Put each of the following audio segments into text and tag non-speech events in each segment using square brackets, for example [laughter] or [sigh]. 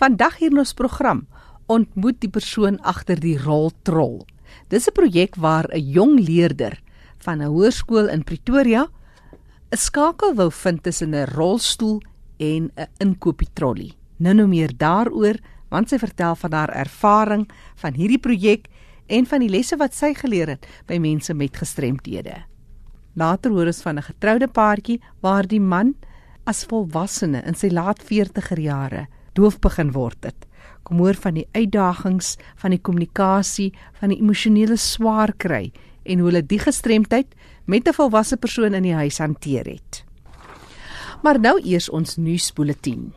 Vandag hier in ons program ontmoet die persoon agter die roltrol. Dis 'n projek waar 'n jong leerder van 'n hoërskool in Pretoria 'n skakel wou vind tussen 'n rolstoel en 'n inkopietrollie. Nou nou meer daaroor, want sy vertel van haar ervaring van hierdie projek en van die lesse wat sy geleer het by mense met gestremthede. Later hoor ons van 'n getroude paartjie waar die man as volwassene in sy laat 40er jare doof begin word het. Kom hoor van die uitdagings van die kommunikasie, van die emosionele swaar kry en hoe hulle die gestremdheid met 'n volwasse persoon in die huis hanteer het. Maar nou eers ons nuusbulletin.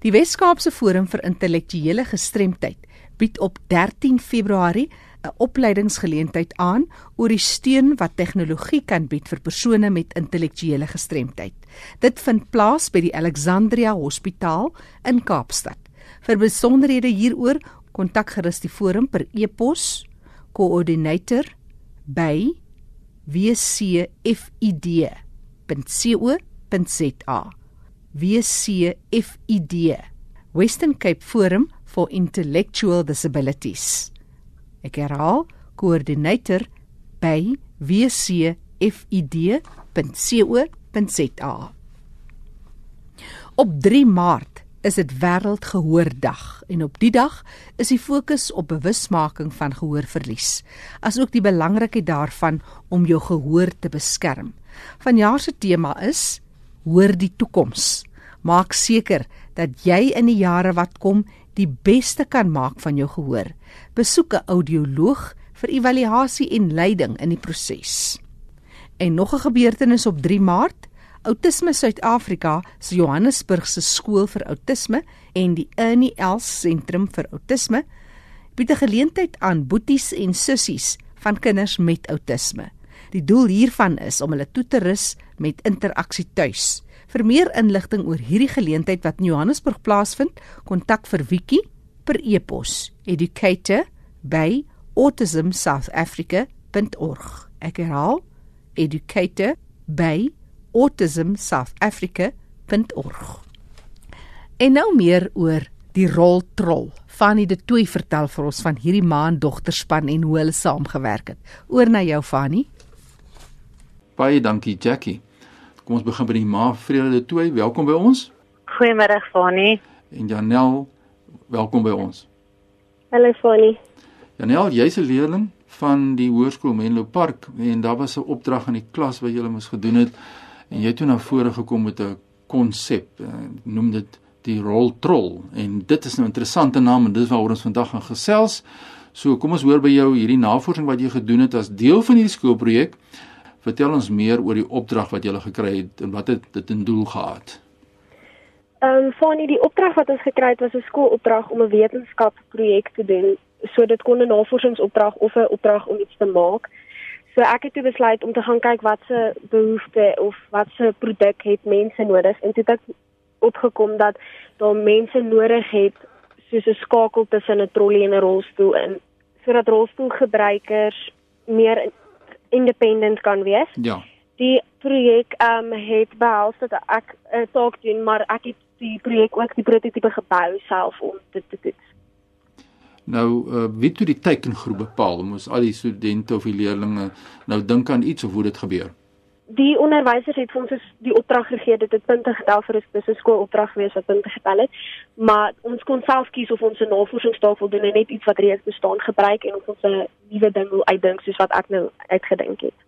Die Wes-Kaapse Forum vir Intellektuele Gestremdheid bied op 13 Februarie 'n opleidingsgeleentheid aan oor die steun wat tegnologie kan bied vir persone met intellektuele gestremdheid. Dit vind plaas by die Alexandria Hospitaal in Kaapstad. Vir besonderhede hieroor, kontak gerus die forum per e-pos coordinator@wcfid.co.za. WCFID Western Cape Forum for Intellectual Disabilities. Ek herhaal, koördineerder by wcfid.co.za. Op 3 Maart is dit wêreldgehoordag en op die dag is die fokus op bewusmaking van gehoorverlies, asook die belangrikheid daarvan om jou gehoor te beskerm. Vanjaar se tema is Hoor die toekoms. Maak seker dat jy in die jare wat kom die beste kan maak van jou gehoor. Besoek 'n audioloog vir evaluasie en leiding in die proses. En nog 'n gebeurtenis op 3 Maart, Autisme Suid-Afrika se Johannesburgse skool vir outisme en die Ernie Els sentrum vir outisme bied 'n geleentheid aan boeties en sissies van kinders met outisme. Die doel hiervan is om hulle toe te rus met interaksie tuis. Vir meer inligting oor hierdie geleentheid wat in Johannesburg plaasvind, kontak vir Wiki per e-pos educator@autismsouthafrica.org. Ek herhaal educator@autismsouthafrica.org. En nou meer oor die roltrol. Fanny de Tooi vertel vir ons van hierdie maand dogterspan en hoe hulle saamgewerk het. Oor na jou Fanny. Baie dankie Jackie. Kom ons begin by die ma Vrede de Tooi. Welkom by ons. Goeiemôre Fani. En Janel, welkom by ons. Hallo Fani. Janel, jy's 'n leerling van die Hoërskool Menlo Park en daar was 'n opdrag aan die klas wat julle moes gedoen het en jy het toe na vore gekom met 'n konsep. Eh, noem dit die roltrol en dit is nou 'n interessante naam en dis waaroor ons vandag gaan gesels. So kom ons hoor by jou hierdie navorsing wat jy gedoen het as deel van hierdie skoolprojek. Vertel ons meer oor die opdrag wat jy gele gekry het en wat het dit in doel gehad? Ehm um, Fanny, die opdrag wat ons gekry het was 'n skoolopdrag om 'n wetenskapsprojek te doen. So dit kon 'n navorsingsopdrag of 'n opdrag om iets te maak. So ek het toe besluit om te gaan kyk wat se behoeftes of wat se produk het mense nodig en toe het ek opgekom dat daar mense nodig het soos 'n skakel tussen 'n trollie en 'n rolstoel in sodat rolstoelgebruikers meer independent kan wees. Ja. Die projek ehm um, het behels dat ek 'n uh, taak doen, maar ek het die projek ook die prototipe gebou self om dit te toets. Nou, uh, wie het die tekengroep bepaal? Moes al die studente of die leerders nou dink aan iets of hoe dit gebeur? Die onderwysers het vir ons die opdrag gegee dit het punte getel vir 'n spesifieke skoolopdrag gewees wat punte getel het, maar ons kon self kies of ons 'n navorsingstaak wil doen en net iets wat reeds bestaan gebruik en of ons 'n nuwe ding wil uitdink soos wat ek nou uitgedink het.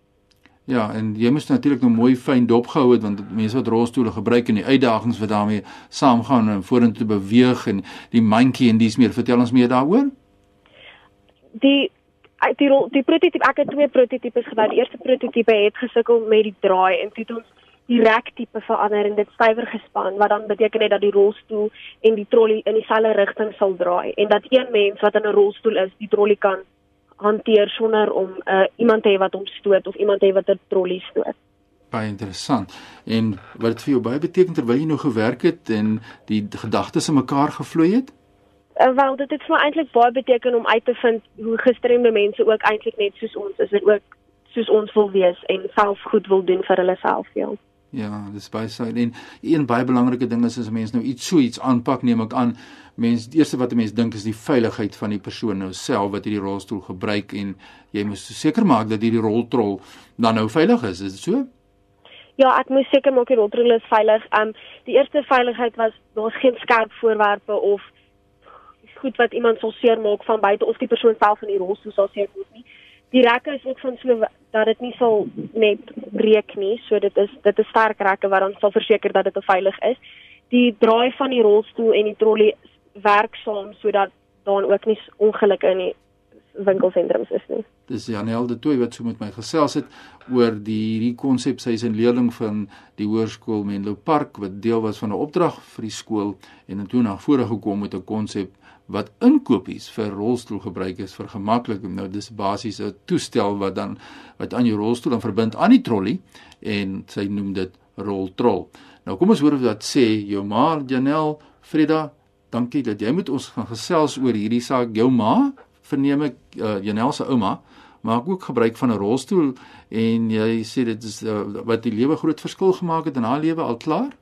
Ja, en jy moet natuurlik nou mooi fyn dopgehou het want mense wat rolstoele gebruik en die uitdagings wat daarmee saamgaan en vorentoe beweeg en die mandjie en dis meer. Vertel ons meer daaroor. Die die rol, die prototipe ek het twee prototipes gebou. Die eerste prototipe het gesukkel met die draai en dit ons die rek tipe verander en dit stywer gespan wat dan beteken het dat die rolstoel en die trolly in dieselfde rigting sal draai en dat een mens wat in 'n rolstoel is, die trolly kan hanteer sonder om uh, iemand te hê wat hom stoot of iemand te hê wat 'n trolly stoot. Baie interessant. En wat dit vir jou baie beteken terwyl jy nou gewerk het en die gedagtes in mekaar gevloei het? Uh, wel dit het vir my eintlik baie beteken om uit te vind hoe gestremde mense ook eintlik net soos ons is en ook soos ons wil wees en self goed wil doen vir hulle self ja. Ja, dis baie saai. En een baie belangrike ding is as 'n mens nou iets so iets aanpak, neem ek aan, mens die eerste wat 'n mens dink is die veiligheid van die persoon nou self wat hierdie rolstoel gebruik en jy moet seker maak dat hierdie roltrol dan nou veilig is. Is dit so? Ja, ek moet seker maak die roltrol is veilig. Um die eerste veiligheid was daar's geen skerp voorwerpe of goed wat iemand sal seermaak van buite of die persoon self in die rolstoel sal seermaak nie. Die rekke is ook van so dat dit nie sal net breek nie. So dit is dit is sterk rekke wat dan sal verseker dat dit veilig is. Die draai van die rolstoel en die trolley werk saam sodat daar ook nie ongelukke in die winkelsentrums is nie. Dis Janel de Tooi wat so met my gesels het oor die hierdie konsep sy is 'n leerling van die hoërskool Menlo Park wat deel was van 'n opdrag vir die skool en het toe na vore gekom met 'n konsep wat inkopies vir rolstoel gebruik is vir gemaklik nou dis basies 'n toestel wat dan wat aan jou rolstoel dan verbind aan die trolley en sy noem dit roltrol. Nou kom ons hoor wat sê jou ma Janel Frida dankie dat jy met ons gaan gesels oor hierdie saak. Jou ma, verneem ek, uh, Janel se ouma, maak ook gebruik van 'n rolstoel en jy sê dit is uh, wat die lewe groot verskil gemaak het in haar lewe al klaar?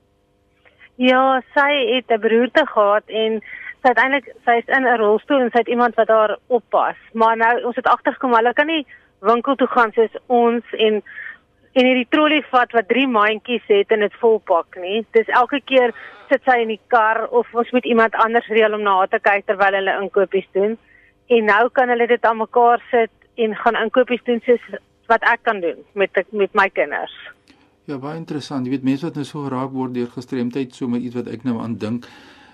Ja, sy het 'n beroerte gehad en sy het eintlik sy is in 'n rolstoel en sy het iemand wat haar oppas. Maar nou ons het agtergekom hulle kan nie winkel toe gaan soos ons en en hierdie trolley vat wat drie mandjies het en dit volpak nie. Dis elke keer sit sy in die kar of ons moet iemand anders reël om na haar te kyk terwyl hulle inkopies doen. En nou kan hulle dit aan mekaar sit en gaan inkopies doen soos wat ek kan doen met met my kinders. Ja, baie interessant. Jy weet mense wat nou so geraak word deur gestremdheid, so met iets wat ek nou aan dink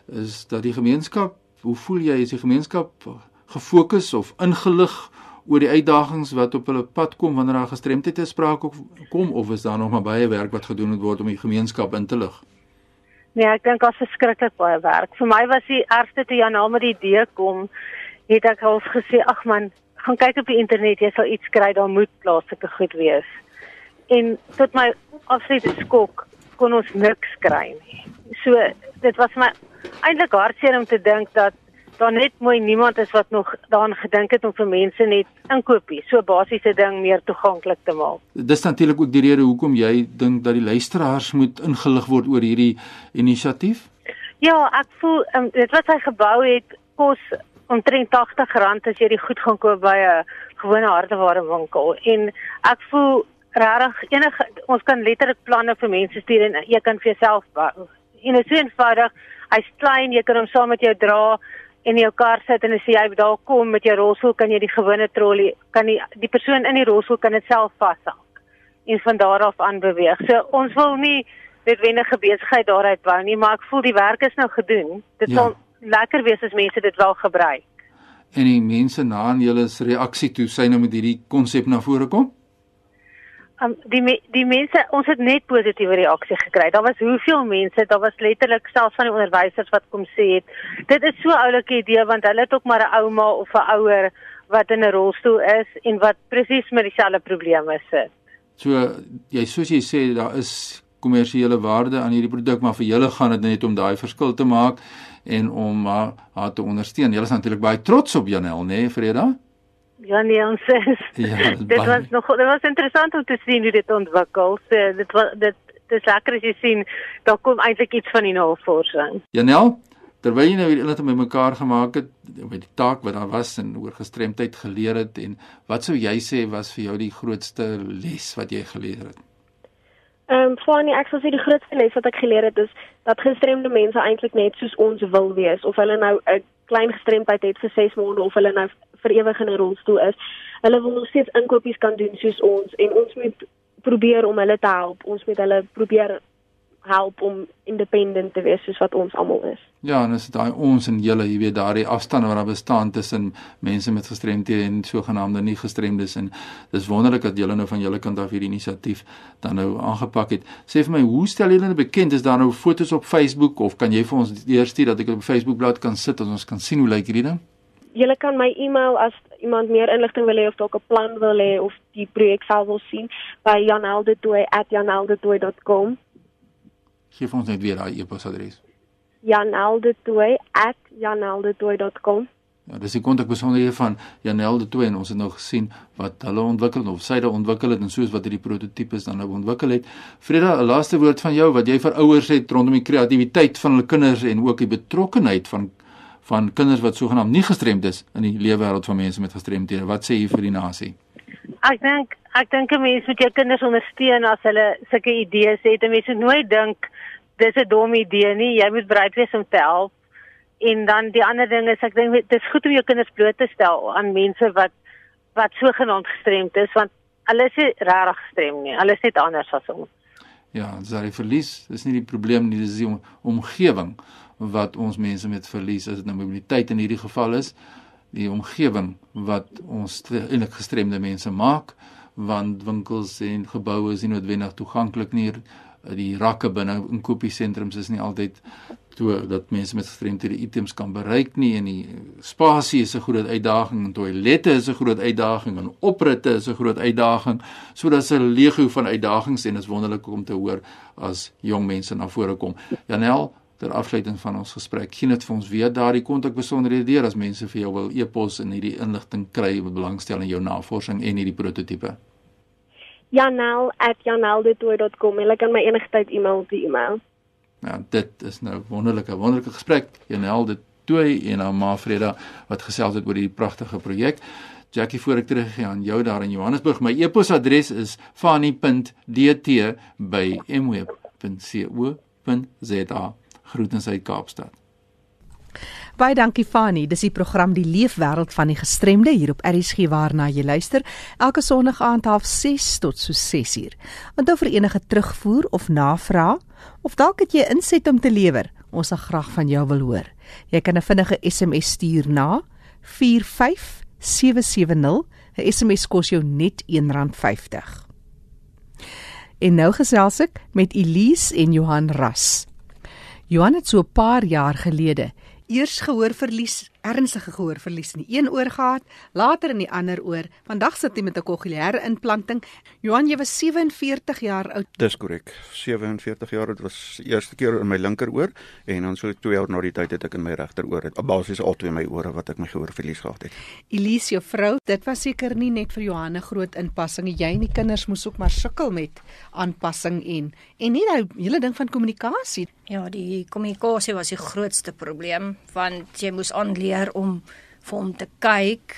is dat die gemeenskap, hoe voel jy is die gemeenskap gefokus of ingelig oor die uitdagings wat op hulle pad kom wanneer daar gestremdheid te sprake kom of is daar nog maar baie werk wat gedoen moet word om die gemeenskap in te lig? Nee, ek dink daar's verskriklik baie werk. Vir my was die ergste toe Jan met die idee kom, het ek al gesê, ag man, gaan kyk op die internet, jy sal iets kry, daar moet plaaslike goed wees. En tot my absolute skok kon ons niks kry nie. So dit was my eintlik hartseer om te dink dat daar net mooi niemand is wat nog daaraan gedink het om vir mense net inkopies, so basiese ding meer toeganklik te maak. Dis natuurlik ook die rede hoekom jy dink dat die luisteraars moet ingelig word oor hierdie inisiatief? Ja, ek voel um, dit wat hy gebou het kos omtrent R80 as jy dit goed gaan koop by 'n gewone hardeware winkel en ek voel regtig enige ons kan letterlik planne vir mense stuur en jy kan vir jouself bou. En dit is eenvoudig. Hy's klein, jy kan hom saam met jou dra in jou kar sit en as jy daar kom met jou rolstoel kan jy die gewone trolley kan die die persoon in die rolstoel kan dit self vashou en van daar af aan beweeg. So ons wil nie noodwendige besigheid daaruit bou nie, maar ek voel die werk is nou gedoen. Dit ja. sal lekker wees as mense dit wel gebruik. En die mense na aan julle se reaksie toe sy nou met hierdie konsep na vore kom? Um, die die mense ons het net positiewe reaksie gekry. Daar was hoeveel mense, daar was letterlik selfs van die onderwysers wat kom sê het, dit is so oulike idee want hulle het ook maar 'n ouma of 'n ouer wat in 'n rolstoel is en wat presies met dieselfde probleme sit. So jy soos jy sê daar is kommersiële waarde aan hierdie produk, maar vir julle gaan dit net om daai verskil te maak en om haar, haar te ondersteun. Julle is natuurlik baie trots op Janel, né, nee, Freda? Ja nee, ons is. Ja, [laughs] dit was nog dit was interessant om te sien hoe dit ontwikkel. So, dit was dit dis lekker as jy sien daar kom eintlik iets van die navorsing. Janel, terwyl jy nou hier inderdaad met mekaar gemaak het met die taak wat daar was en oor gestremdheid geleer het en wat sou jy sê was vir jou die grootste les wat jy geleer het? Ehm um, Fanny, ek sou sê die grootste les wat ek geleer het is dat gestremde mense eintlik net soos ons wil wees of hulle nou 'n klein gestremdheid het vir 6 maande of hulle nou vir ewig in 'n rolstoel is. Hulle wil nog steeds inkopies kan doen soos ons en ons moet probeer om hulle te help. Ons moet hulle probeer help om independent te wees soos wat ons almal is. Ja, en as daai ons en julle, jy weet daardie afstand wat daar bestaan tussen mense met gestremthede en sogenaamde nie gestremdes en dis wonderlik dat julle nou van julle kant af hierdie inisiatief dan nou aangepak het. Sê vir my, hoe stel julle dit bekend? Is daar nou foto's op Facebook of kan jy vir ons eers stuur dat ek op Facebook bladsy kan sit en ons kan sien hoe lyk hierdie ding? Julle kan my e-mail as iemand meer inligting wil hê of dalk 'n plan wil hê of die projek self wil sien by janeldetoy@janeldetoy.com. Gee ons net weer daai e-posadres. janeldetoy@janeldetoy.com. Ja, dis die kontak besonderhede van Janel de Tooi en ons het nou gesien wat hulle ontwikkel of sy daai ontwikkel het en soos wat hierdie prototipes dan nou ontwikkel het. Freda, 'n laaste woord van jou wat jy vir ouers het rondom die kreatiwiteit van hulle kinders en ook die betrokkenheid van van kinders wat sogenaamd nie gestremd is in die lewe wêreld van mense met gestremthede. Wat sê jy vir die nasie? Ek dink ek dink 'n mens moet jou kinders ondersteun as hulle sulke idees het. 'n Mens moet nooit dink dis 'n dom idee nie. Jy moet bereid wees om te help En dan die ander ding is ek dink dit is goed om jou kinders bloot te stel aan mense wat wat sogenaamd gestremd is want hulle is nie regtig gestremd nie. Hulle is net anders as ons. Ja, dis daai verlies, dis nie die probleem nie, dis die om, omgewing wat ons mense met verlies as dit nou mobiliteit in hierdie geval is, die omgewing wat ons eintlik gestremde mense maak want winkels en geboue is nie noodwendig toeganklik nie die rakke binne inkopiesentrums is nie altyd toe dat mense met gestremthede items kan bereik nie en die spasie is 'n groot uitdaging en toilette is 'n groot uitdaging en opritte is 'n groot uitdaging sodat se legio van uitdagings en is wonderlik om te hoor as jong mense na vore kom. Janel ter afsluiting van ons gesprek gee dit vir ons weer daardie kontak besonderhede deur as mense vir jou wil e-pos en hierdie inligting kry wat belangstel in jou navorsing en hierdie prototipe janel@janel.com. Hulle kan my enigstyd e-mail op die e-mail. Ja, dit is nou wonderlike wonderlike gesprek. Janel dit toe en aan Mafreda wat gesels het oor hierdie pragtige projek. Jackie voor ek teruggaan aan jou daar in Johannesburg. My e-posadres is fani.dt@mweb.co.za. Groetens uit Kaapstad. Baie dankie Fani. Dis die program Die Leefwêreld van die Gestremde hier op RSG waarna jy luister elke Sondag aand half 6 tot so 6 uur. Onthou vir enige terugvoer of navraag of dalk het jy inset om te lewer, ons sal graag van jou wil hoor. Jy kan 'n vinnige SMS stuur na 45770. 'n SMS kos jou net R1.50. En nou gesels ek met Elise en Johan Ras. Johan het so 'n paar jaar gelede eers gehoorverlies, ernstige gehoorverlies in die een oor gehad, later in die ander oor. Vandag sit hy met 'n kokleaire implanting. Johan, jy was 47 jaar oud. Dis korrek. 47 jaar, dit was die eerste keer in my linkeroor en dan so 2 jaar na die tyd het ek in my regteroor het basies al twee my ore wat ek my gehoorverlies gehad het. Elise, jou vrou, dit was seker nie net vir Johanne groot inpassing. Jy en die kinders moes ook maar sukkel met aanpassing en en nie daai hele ding van kommunikasie. Ja, die kommunikasie was die grootste probleem want jy moes aanleer om vir hom te kyk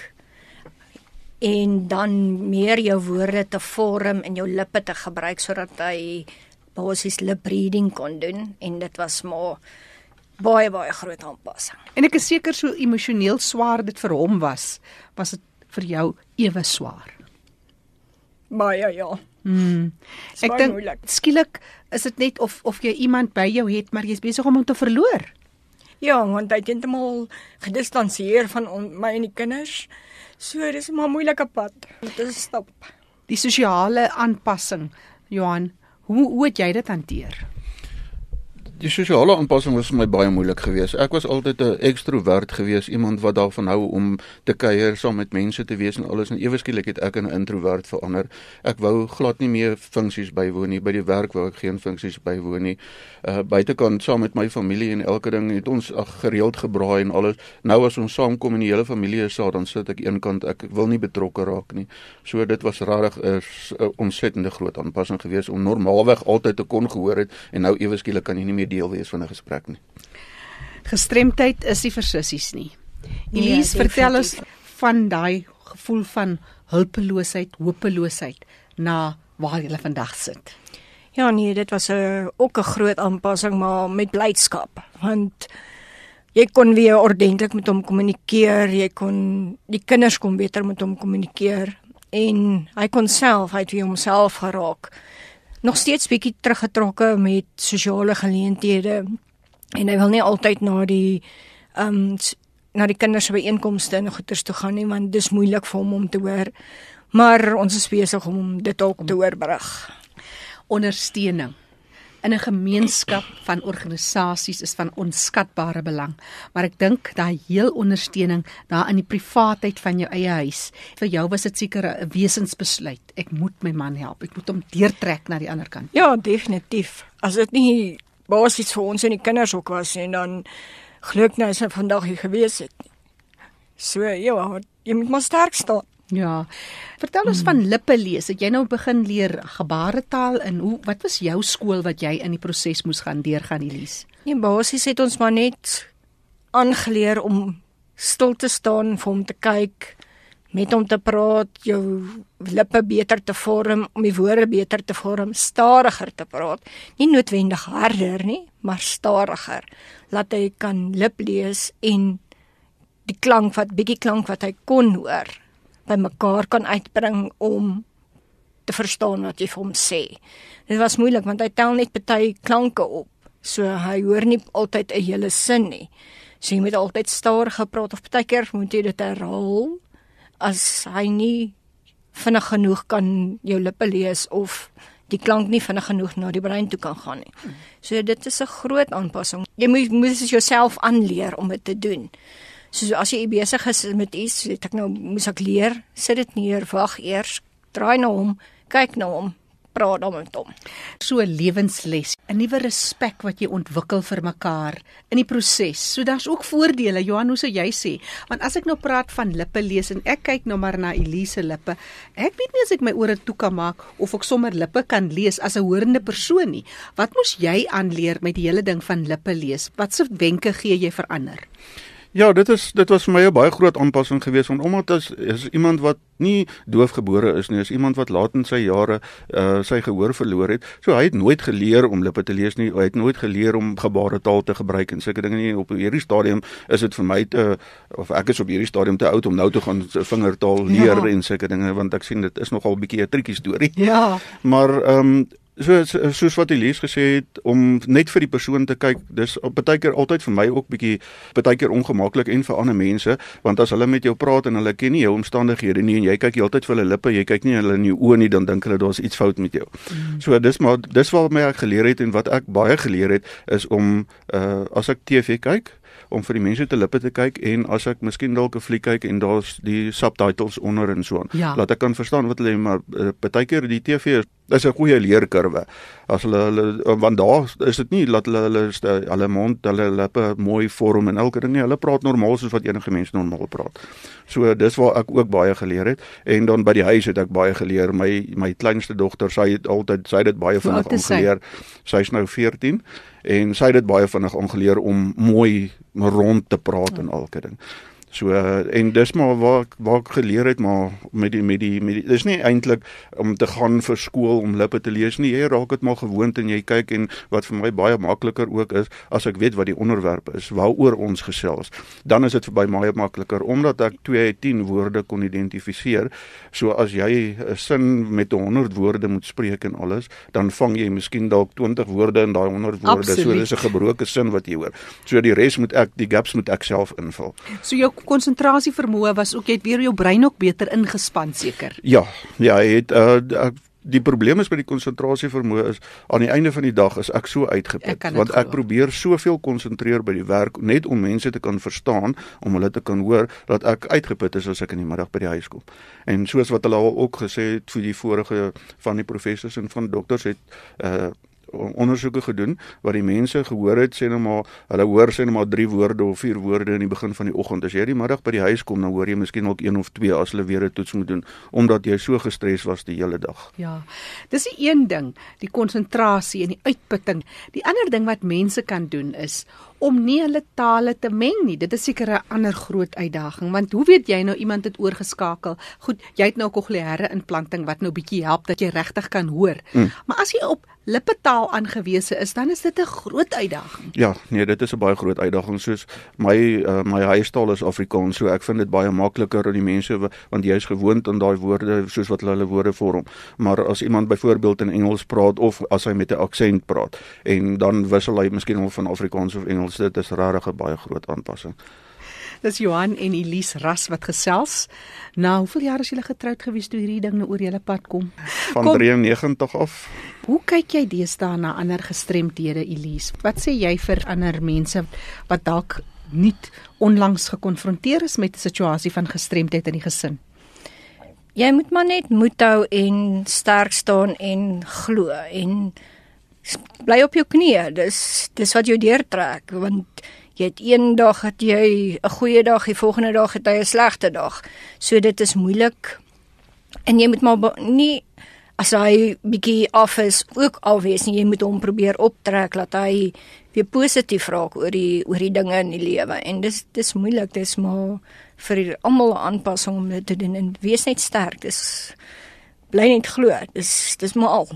en dan meer jou woorde te vorm en jou lippe te gebruik sodat hy basies lip reading kon doen en dit was maar baie baie groot aanpassing. En ek is seker so emosioneel swaar dit vir hom was, was dit vir jou ewe swaar. Baie ja. Mm. Ek dink skielik is dit net of of jy iemand by jou het maar jy's besig om hom te verloor. Ja, want hy het eintlik gedistansieer van on, my en die kinders. So dis 'n moeilike pad. Dit is stap. Die sosiale aanpassing, Johan, hoe hoe het jy dit hanteer? Die sosiale aanpassing was vir my baie moeilik geweest. Ek was altyd 'n ekstrovert geweest, iemand wat daarvan hou om te kuier, saam met mense te wees en alles en ewe skielik het ek 'n introvert verander. Ek wou glad nie meer funksies bywoon nie. By die werk wou ek geen funksies bywoon nie. Uh buitekant saam met my familie en elke ding het ons ag gereeld gebraai en alles. Nou as ons saamkom en die hele familie is daar, dan sit ek eenkant. Ek wil nie betrokke raak nie. So dit was regtig 'n ontsettende groot aanpassing geweest om normaalweg altyd te kon gehoor het en nou ewe skielik kan jy nie meer deel wees van 'n gesprek nie. Gestremdheid is nie vir sissies nie. Nee, Elise, nee, vertel ons van daai gevoel van hulpeloosheid, hopeloosheid na waar jy vandag sit. Ja nee, dit was 'n uh, ook 'n groot aanpassing maar met blydskap want jy kon weer ordentlik met hom kommunikeer, jy kon die kinders kon beter met hom kommunikeer en hy kon self, hy het weer homself geraak nog steeds bietjie teruggetrokke met sosiale geleenthede. En hy wil nie altyd na die ehm um, na die kinders by einkomste en goeders toe gaan nie want dis moeilik vir hom om te hoor. Maar ons is besig om dit ook te oorbrug. Ondersteuning in 'n gemeenskap van organisasies is van onskatbare belang. Maar ek dink daai heel ondersteuning daar in die privaatheid van jou eie huis. Vir jou was dit seker 'n wesensbesluit. Ek moet my man help. Ek moet hom deurtrek na die ander kant. Ja, definitief. As dit nie basies vir ons en die kinders ook was en dan geluk nou is hy vandag hier gewees het. So ja, jy moet maar sterk staan. Ja. Vertel ons hmm. van lippe lees. Het jy nou begin leer gebaretaal en hoe wat was jou skool wat jy in die proses moes gaan deurgaan, Elise? Nee, basies het ons maar net aangeleer om stil te staan vir hom te kyk, met hom te praat, jou lippe beter te vorm, om die woorde beter te vorm, stadiger te praat. Nie noodwendig harder nie, maar stadiger. Laat hy kan lip lees en die klank wat bietjie klank wat hy kon hoor bymekaar kan uitbring om te verstaan wat jy vir hom sê. Dit was moeilik want hy tel net party klanke op. So hy hoor nie altyd 'n hele sin nie. So jy moet altyd stadig gepraat of partykeer moet jy dit herhaal as hy nie vinnig genoeg kan jou lippe lees of die klank nie vinnig genoeg na die brein toe kan gaan nie. So dit is 'n groot aanpassing. Jy moet moet jouself aanleer om dit te doen. So as jy besig is met iets, het ek nou moet ek leer, sit dit neer, wag eers, draai na hom, kyk na hom, praat dan met hom. So 'n lewensles, 'n nuwe respek wat jy ontwikkel vir mekaar in die proses. So daar's ook voordele, Johan, hoe sou jy sê? Want as ek nou praat van lippe lees en ek kyk nou maar na Elise lippe, ek weet nie as ek my ore toe kan maak of ek sommer lippe kan lees as 'n horende persoon nie. Wat moes jy aanleer met die hele ding van lippe lees? Watse wenke gee jy vir ander? Ja, dit is dit was vir my 'n baie groot aanpassing geweest want omdat as is iemand wat nie doofgebore is nie, is iemand wat laat in sy jare uh sy gehoor verloor het. So hy het nooit geleer om lippe te lees nie. Hy het nooit geleer om gebaretaal te gebruik en sulke dinge nie. Op hierdie stadium is dit vir my te of ek is op hierdie stadium te oud om nou te gaan vingertaal leer ja. en sulke dinge want ek sien dit is nogal 'n bietjie 'n triekie storie. Ja. Maar ehm um, so soos wat Elise gesê het om net vir die persoon te kyk dis baie keer altyd vir my ook bietjie baie keer ongemaklik en vir ander mense want as hulle met jou praat en hulle ken nie jou omstandighede nie en jy kyk heeltyd vir hulle lippe jy kyk nie hulle in die oë nie dan dink hulle daar's iets fout met jou. Mm. So dis maar dis wat my ek geleer het en wat ek baie geleer het is om uh as ek TV kyk om vir die mense te lippe te kyk en as ek miskien dalk 'n fliek kyk en daar's die subtitles onder en so aan ja. laat ek kan verstaan wat hulle maar uh, baie keer die TV is dis 'n goeie leerkurwe. As hulle hulle want daar is dit nie dat hulle hulle hulle mond, hulle lippe mooi vorm en elke ding nie. Hulle praat normaal soos wat enige mens normaal praat. So dis waar ek ook baie geleer het en dan by die huis het ek baie geleer. My my kleinste dogter, sy het altyd sy het dit baie vinnig aangeleer. Sy's nou 14 en sy het dit baie vinnig aangeleer om mooi rond te praat en elke ding. So en dis maar waar waar ek geleer het maar met die met die met die dis nie eintlik om te gaan vir skool om lippe te lees nie. Jy raak dit maar gewoond en jy kyk en wat vir my baie makliker ook is as ek weet wat die onderwerp is waaroor ons gesels. Dan is dit vir my baie makliker omdat ek 2 uit 10 woorde kon identifiseer. So as jy 'n sin met 100 woorde moet spreek en alles, dan vang jy miskien dalk 20 woorde in daai 100 woorde. Absoluut. So dis 'n gebroke sin wat jy hoor. So die res moet ek die gaps moet ek self invul. So jou konsentrasie vermoë was ook jy het weer jou brein ook beter ingespan seker. Ja, ja, hy het uh die probleem is met die konsentrasie vermoë is aan die einde van die dag is ek so uitgeput ek want ek probeer soveel konsentreer by die werk net om mense te kan verstaan, om hulle te kan hoor dat ek uitgeput is as ek in die middag by die huis kom. En soos wat hulle al ook gesê het vir die vorige van die professors en van dokters het uh ondersoeke gedoen wat die mense gehoor het sê nou maar hulle hoor sê nou maar 3 woorde of 4 woorde in die begin van die oggend. As jy die middag by die huis kom, dan hoor jy miskien ook een of twee as hulle weer 'n toets moet doen omdat jy so gestres was die hele dag. Ja. Dis die een ding, die konsentrasie en die uitputting. Die ander ding wat mense kan doen is om nie hulle tale te meng nie. Dit is seker 'n ander groot uitdaging want hoe weet jy nou iemand het oorgeskakel? Goed, jy het nou kokleaire implanting wat nou bietjie help dat jy regtig kan hoor. Mm. Maar as jy op lippetaal aangewese is, dan is dit 'n groot uitdaging. Ja, nee, dit is 'n baie groot uitdaging soos my uh, my huistaal is Afrikaans, so ek vind dit baie makliker aan die mense want jy is gewoond aan daai woorde soos wat hulle hulle woorde vorm. Maar as iemand byvoorbeeld in Engels praat of as hy met 'n aksent praat en dan wissel hy miskien al van Afrikaans of Engels, dit is regtig 'n baie groot aanpassing. Dis Johan en Elise Ras wat gesels. Nou, hoeveel jaar is julle getroud gewees toe hierdie ding nou oor julle pad kom? Van kom, 93 af. Hoe kyk jy deesdae na ander gestremdhede, Elise? Wat sê jy vir ander mense wat dalk nie onlangs gekonfronteer is met 'n situasie van gestremdheid in die gesin? Jy moet maar net moed hou en sterk staan en glo en bly op jou knieë. Dis dis wat jou deurtrek want Jy het een dag het jy 'n goeie dag, die volgende dag het jy 'n slegte dag. So dit is moeilik. En jy moet maar nie as hy bietjie af is ook alwees nie. Jy moet hom probeer optrek dat hy weer positief raak oor die oor die dinge in die lewe. En dis dis moeilik. Dis maar vir almal 'n aanpassing om dit te doen en wees net sterk. Dis bly net glo. Dis dis maar al.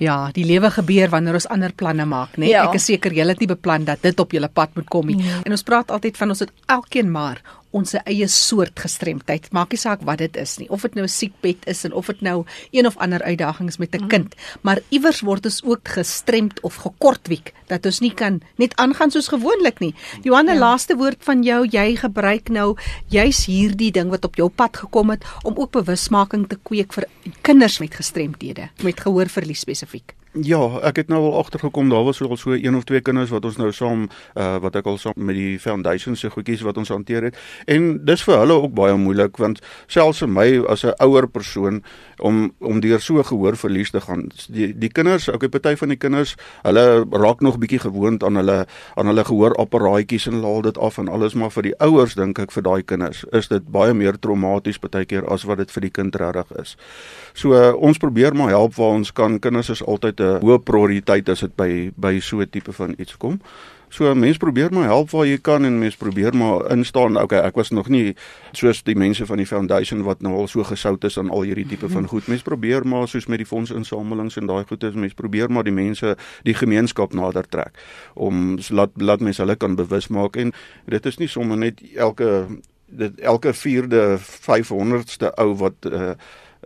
Ja, die lewe gebeur wanneer ons ander planne maak, né? Nee? Ja. Ek is seker julle het nie beplan dat dit op julle pad moet kom nie. Nee. En ons praat altyd van ons het elkeen maar ons eie soort gestremdheid. Maak nie saak wat dit is nie, of dit nou 'n siekbed is en of dit nou een of ander uitdaging is met 'n kind, maar iewers word ons ook gestremd of gekortwiek dat ons nie kan net aangaan soos gewoonlik nie. Johanna, ja. laaste woord van jou, jy gebruik nou juis hierdie ding wat op jou pad gekom het om ook bewusmaking te kweek vir kinders met gestremdhede, met gehoorverlies spesifiek. Ja, ek het nou al agtergekom daar was al so een of twee kinders wat ons nou saam uh wat ek al saam met die foundation se goedjies wat ons hanteer het. En dis vir hulle ook baie moeilik want selfs vir my as 'n ouer persoon om om deur so gehoorverlies te gaan. Die die kinders, okay, party van die kinders, hulle raak nog bietjie gewoond aan hulle aan hulle gehoorapparaatjies en haal dit af en alles, maar vir die ouers dink ek vir daai kinders is dit baie meer traumaties partykeer as wat dit vir die kind regtig is. So uh, ons probeer maar help waar ons kan. Kinders is altyd 'n hoë prioriteit as dit by by so 'n tipe van iets kom. So mense probeer maar help waar jy kan en mense probeer maar instaan. Okay, ek was nog nie soos die mense van die foundation wat nou al so gesout is aan al hierdie tipe van goed. Mense probeer maar soos met die fondsinsamelings en daai goed is mense probeer maar die mense, die gemeenskap nader trek om laat laat mense hulle kan bewus maak en dit is nie sommer net elke dit elke 4de 500ste ou wat uh,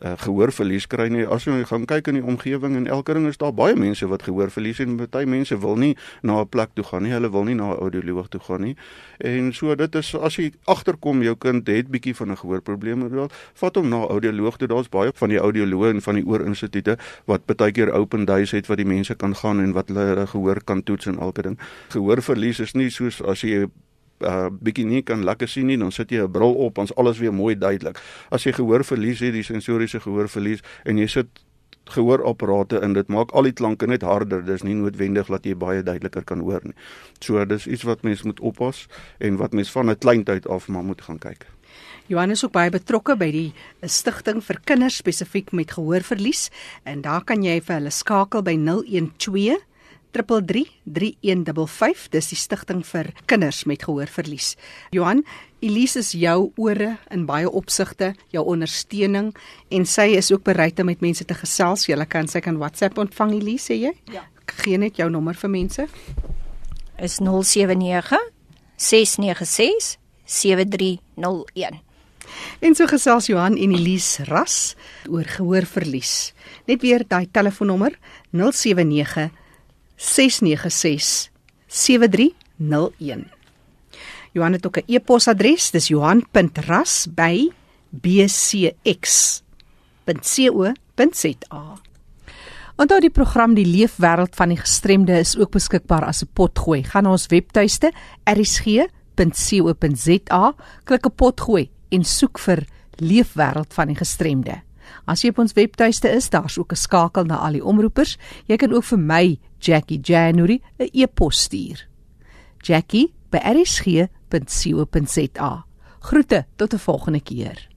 uh, gehoorverlies kry nie. As jy gaan kyk in die omgewing en elke ding is daar baie mense wat gehoorverlies en baie mense wil nie na 'n plek toe gaan nie. Hulle wil nie na 'n audioloog toe gaan nie. En so dit is as jy agterkom jou kind het bietjie van 'n gehoorprobleem, wel vat hom na 'n audioloog toe. Daar's baie van die audioloë en van die oorinstituie wat baie keer open days het wat die mense kan gaan en wat hulle gehoor kan toets en elke ding. Gehoorverlies is nie soos as jy uh bietjie nie kan lekker sien nie, dan sit jy 'n bril op, dan's alles weer mooi duidelik. As jy gehoor verlies het, die sensoriese gehoor verlies en jy sit gehoorapparate in, dit maak al die klanke net harder. Dis nie noodwendig dat jy baie duideliker kan hoor nie. So dis iets wat mens moet oppas en wat mens van 'n kleintyd af maar moet gaan kyk. Johannes ook baie betrokke by die stigting vir kinders spesifiek met gehoorverlies en daar kan jy vir hulle skakel by 012 333155 dis die stigting vir kinders met gehoorverlies. Johan, Elise is jou ore in baie opsigte, jou ondersteuning en sy is ook bereid om met mense te gesels. Jy kan sy kan WhatsApp ontvang Elise, sê jy? Ja. Gee net jou nommer vir mense. Is 079 696 7301. En so gesels Johan en Elise Ras oor gehoorverlies. Net weer daai telefoonnommer 079 696 7301. Johan het ook 'n e-posadres, dis johan.ras@bcx.co.za. Onthou die program Die Leefwêreld van die Gestremde is ook beskikbaar as 'n potgooi. Gaan na ons webtuiste erisg.co.za, klik op potgooi en soek vir Leefwêreld van die Gestremde. As jy op ons webtuiste is, daar's ook 'n skakel na al die omroepers. Jy kan ook vir my, Jackie January, 'n e-pos stuur. Jackie by erisg.co.za. Groete tot 'n volgende keer.